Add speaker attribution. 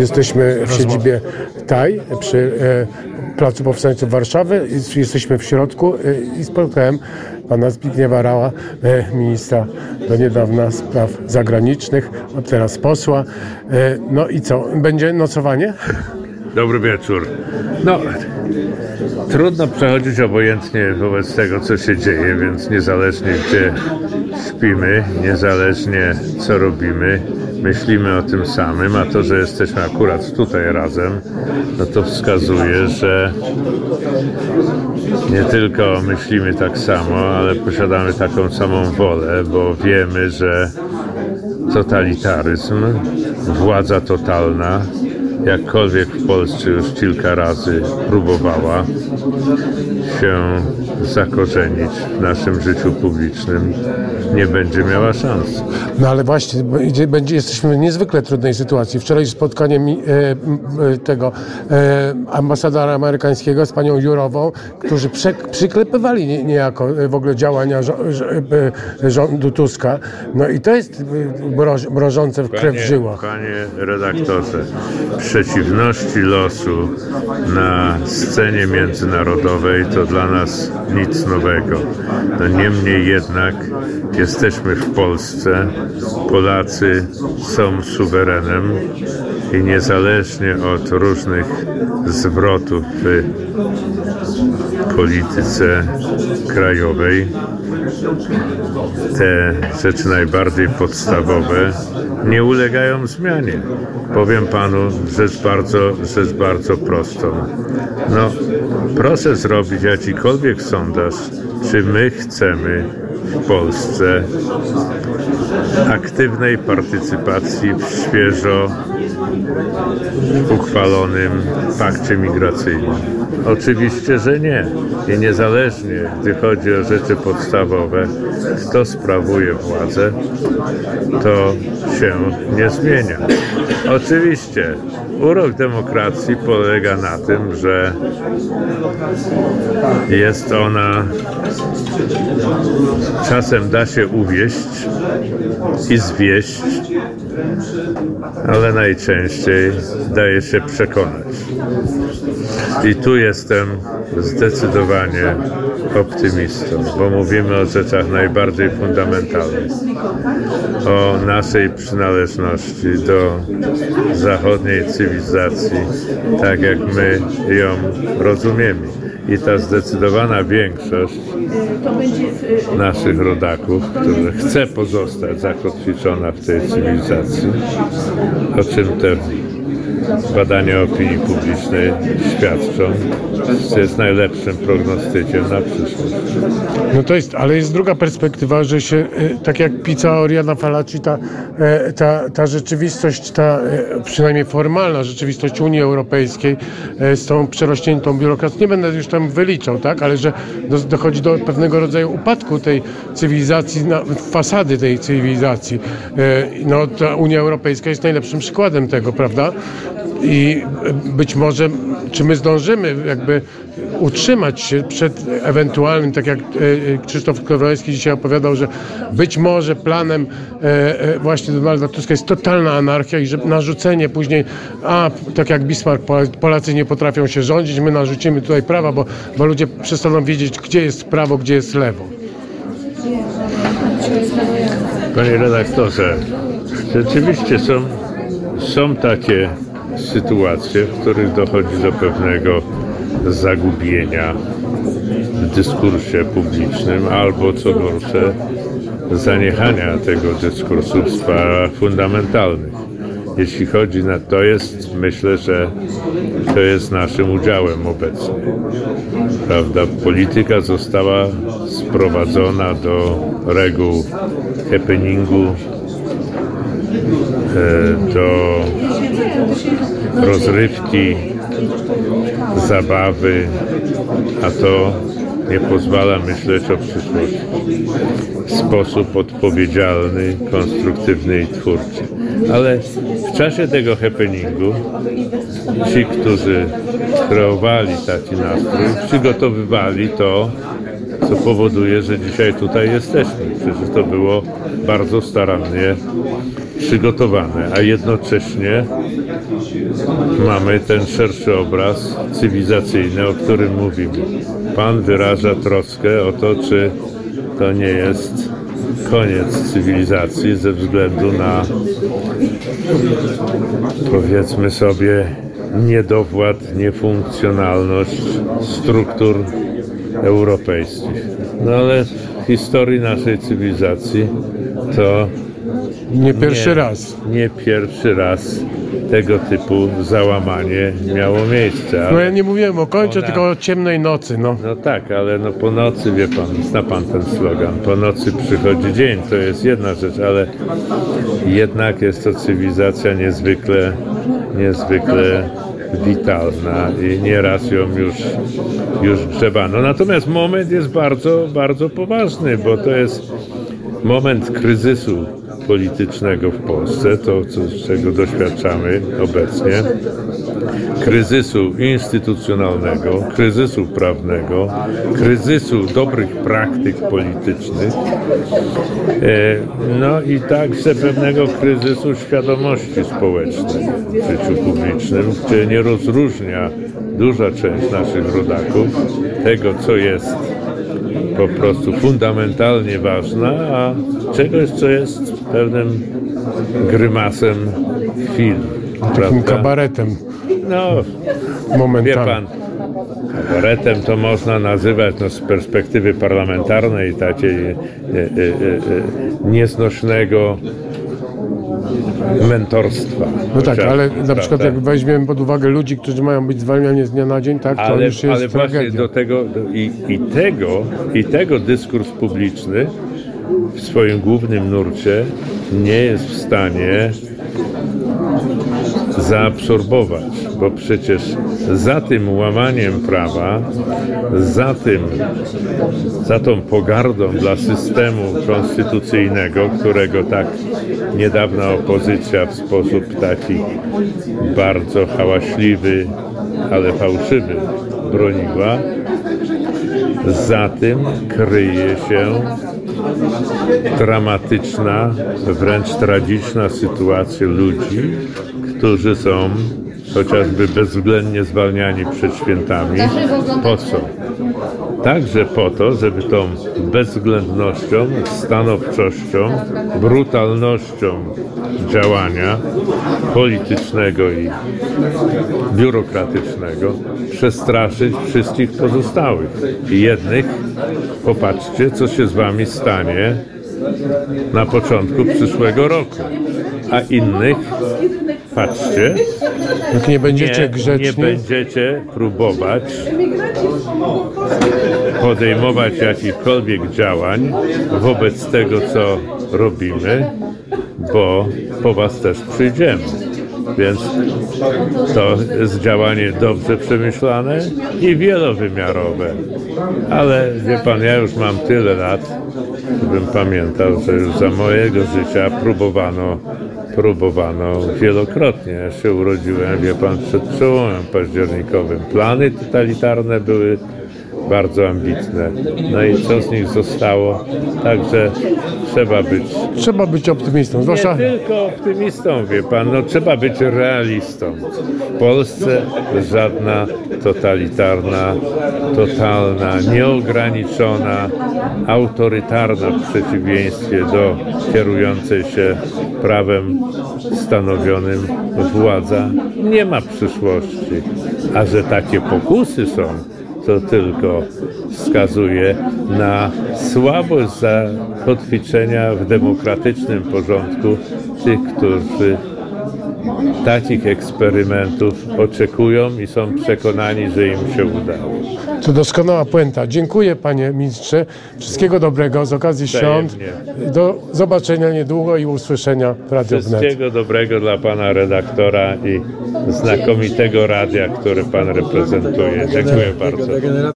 Speaker 1: Jesteśmy w siedzibie TAJ przy e, Placu Powstańców Warszawy. Jest- Jesteśmy w środku e, i spotkałem pana Zbigniewa Rała, e, ministra do niedawna spraw zagranicznych, a teraz posła. No i co, będzie nocowanie?
Speaker 2: Dobry wieczór. No, trudno przechodzić obojętnie wobec tego, co się dzieje, więc niezależnie gdzie śpimy, niezależnie co robimy, myślimy o tym samym, a to, że jesteśmy akurat tutaj razem, no to wskazuje, że nie tylko myślimy tak samo, ale posiadamy taką samą wolę, bo wiemy, że totalitaryzm, władza totalna, jakkolwiek w Polsce już kilka razy próbowała się zakorzenić w naszym życiu publicznym, nie będzie miała szans.
Speaker 1: No ale właśnie, będzie, jesteśmy w niezwykle trudnej sytuacji. Wczoraj spotkanie mi, e, e, tego e, ambasadora amerykańskiego z panią Jurową, którzy prze, przyklepywali nie, niejako e, w ogóle działania żo, e, rządu Tuska. No i to jest mroż, mrożące w krew w żyłach.
Speaker 2: Panie redaktorze, przeciwności losu na scenie międzynarodowej to dla nas nic nowego. No niemniej jednak jesteśmy w Polsce, Polacy są suwerenem i niezależnie od różnych zwrotów w polityce krajowej, te rzeczy najbardziej podstawowe nie ulegają zmianie. Powiem panu rzecz bardzo, rzecz bardzo prostą. No, proszę zrobić jakikolwiek sondaż, czy my chcemy w Polsce aktywnej partycypacji w świeżo uchwalonym pakcie migracyjnym. Oczywiście, że nie. I niezależnie, gdy chodzi o rzeczy podstawowe, kto sprawuje władzę, to się nie zmienia. Oczywiście, urok demokracji polega na tym, że jest ona czasem da się uwieść i zwieść, ale najczęściej daje się przekonać. I tu jestem zdecydowanie optymistą, bo mówimy o rzeczach najbardziej fundamentalnych. O naszej przynależności do zachodniej cywilizacji, tak jak my ją rozumiemy. I ta zdecydowana większość naszych rodaków, która chce pozostać zakotwiczona w tej cywilizacji, o czym te badania opinii publicznej świadczą, co jest najlepszym prognostykiem na przyszłość.
Speaker 1: No to jest, ale jest druga perspektywa, że się, e, tak jak pizza Oriana Falaci, ta, e, ta, ta rzeczywistość, ta e, przynajmniej formalna rzeczywistość Unii Europejskiej z tą przerośniętą biurokracją, nie będę już tam wyliczał, tak, ale że do, dochodzi do pewnego rodzaju upadku tej cywilizacji, na, fasady tej cywilizacji. No ta Unia Europejska jest najlepszym przykładem tego, prawda? I być może, czy my zdążymy jakby utrzymać się przed ewentualnym, tak jak e, e, Krzysztof Kowalski dzisiaj opowiadał, że być może planem e, właśnie Donalda Tuska jest totalna anarchia i że narzucenie później, a tak jak Bismarck, Pol- Polacy nie potrafią się rządzić, my narzucimy tutaj prawa, bo, bo ludzie przestaną wiedzieć, gdzie jest prawo, gdzie jest lewo.
Speaker 2: Panie redaktorze, rzeczywiście są, są takie sytuacje, w których dochodzi do pewnego zagubienia w dyskursie publicznym, albo co gorsze, zaniechania tego dyskursu w sprawach fundamentalnych. Jeśli chodzi na to jest, myślę, że to jest naszym udziałem obecnie. Prawda? Polityka została sprowadzona do reguł happeningu, e, do rozrywki, zabawy, a to nie pozwala myśleć o przyszłości w sposób odpowiedzialny, konstruktywny i twórczy. Ale w czasie tego happeningu ci, którzy kreowali taki nastrój, przygotowywali to, co powoduje, że dzisiaj tutaj jesteśmy. Przecież to było bardzo starannie przygotowane, a jednocześnie mamy ten szerszy obraz cywilizacyjny, o którym mówimy. Pan wyraża troskę o to, czy to nie jest koniec cywilizacji ze względu na powiedzmy sobie niedowład, niefunkcjonalność struktur europejskich. No ale w historii naszej cywilizacji to
Speaker 1: Nie pierwszy
Speaker 2: nie,
Speaker 1: raz.
Speaker 2: Nie pierwszy raz tego typu załamanie miało miejsce.
Speaker 1: No ja nie mówiłem o końcu,
Speaker 2: Ona-
Speaker 1: tylko o ciemnej nocy, no.
Speaker 2: no tak, ale no po nocy, wie pan, zna pan ten slogan, po nocy przychodzi dzień, to jest jedna rzecz, ale jednak jest to cywilizacja niezwykle, niezwykle witalna i nieraz ją już, już grzebano. Natomiast moment jest bardzo, bardzo poważny, bo to jest moment kryzysu politycznego w Polsce, to co, czego doświadczamy obecnie, kryzysu instytucjonalnego, kryzysu prawnego, kryzysu dobrych praktyk politycznych, e, no i także pewnego kryzysu świadomości społecznej w życiu publicznym, gdzie nie rozróżnia duża część naszych rodaków tego, co jest po prostu fundamentalnie ważna, a czegoś, co jest pewnym grymasem chwili.
Speaker 1: Takim kabaretem
Speaker 2: No, wie
Speaker 1: momentami.
Speaker 2: pan, kabaretem to można nazywać no, z perspektywy parlamentarnej takiej e, e, e, e, nieznośnego mentorstwa.
Speaker 1: No tak, ale na przykład
Speaker 2: prawda?
Speaker 1: jak weźmiemy pod uwagę ludzi, którzy mają być zwalniani z dnia na dzień, tak, to
Speaker 2: ale,
Speaker 1: już jest
Speaker 2: ale właśnie
Speaker 1: tragedia.
Speaker 2: do tego do, i, i tego i tego dyskurs publiczny w swoim głównym nurcie nie jest w stanie zaabsorbować, bo przecież za tym łamaniem prawa, za tym, za tą pogardą dla systemu konstytucyjnego, którego tak niedawna opozycja w sposób taki bardzo hałaśliwy, ale fałszywy broniła, za tym kryje się dramatyczna, wręcz tragiczna sytuacja ludzi, którzy są chociażby bezwzględnie zwalniani przed świętami. Po co? Także po to, żeby tą bezwzględnością, stanowczością, brutalnością działania politycznego i biurokratycznego przestraszyć wszystkich pozostałych. I jednych, popatrzcie, co się z wami stanie na początku przyszłego roku, a innych, patrzcie,
Speaker 1: Jak nie będziecie
Speaker 2: nie,
Speaker 1: grzeczni,
Speaker 2: nie będziecie próbować podejmować jakichkolwiek działań wobec tego, co robimy, bo po was też przyjdziemy. Więc to jest działanie dobrze przemyślane i wielowymiarowe. Ale wie pan, ja już mam tyle lat, bym pamiętał, że już za mojego życia próbowano, próbowano wielokrotnie. Ja się urodziłem, wie pan, przed przełomem październikowym. Plany totalitarne były bardzo ambitne. No i co z nich zostało? Także trzeba być
Speaker 1: trzeba być optymistą. Zwłaszcza
Speaker 2: nie tylko optymistą, wie pan, no trzeba być realistą. W Polsce żadna totalitarna, totalna, nieograniczona, autorytarna w przeciwieństwie do kierującej się prawem stanowionym władza nie ma przyszłości. A że takie pokusy są, to tylko wskazuje na słabość zakotwiczenia w demokratycznym porządku tych, którzy takich eksperymentów oczekują i są przekonani, że im się udało.
Speaker 1: to doskonała puenta. Dziękuję panie ministrze. Wszystkiego dobrego z okazji świąt. Do zobaczenia niedługo i usłyszenia w Radio.
Speaker 2: Wszystkiego dobrego dla pana redaktora i znakomitego radia, które pan reprezentuje. Dziękuję bardzo.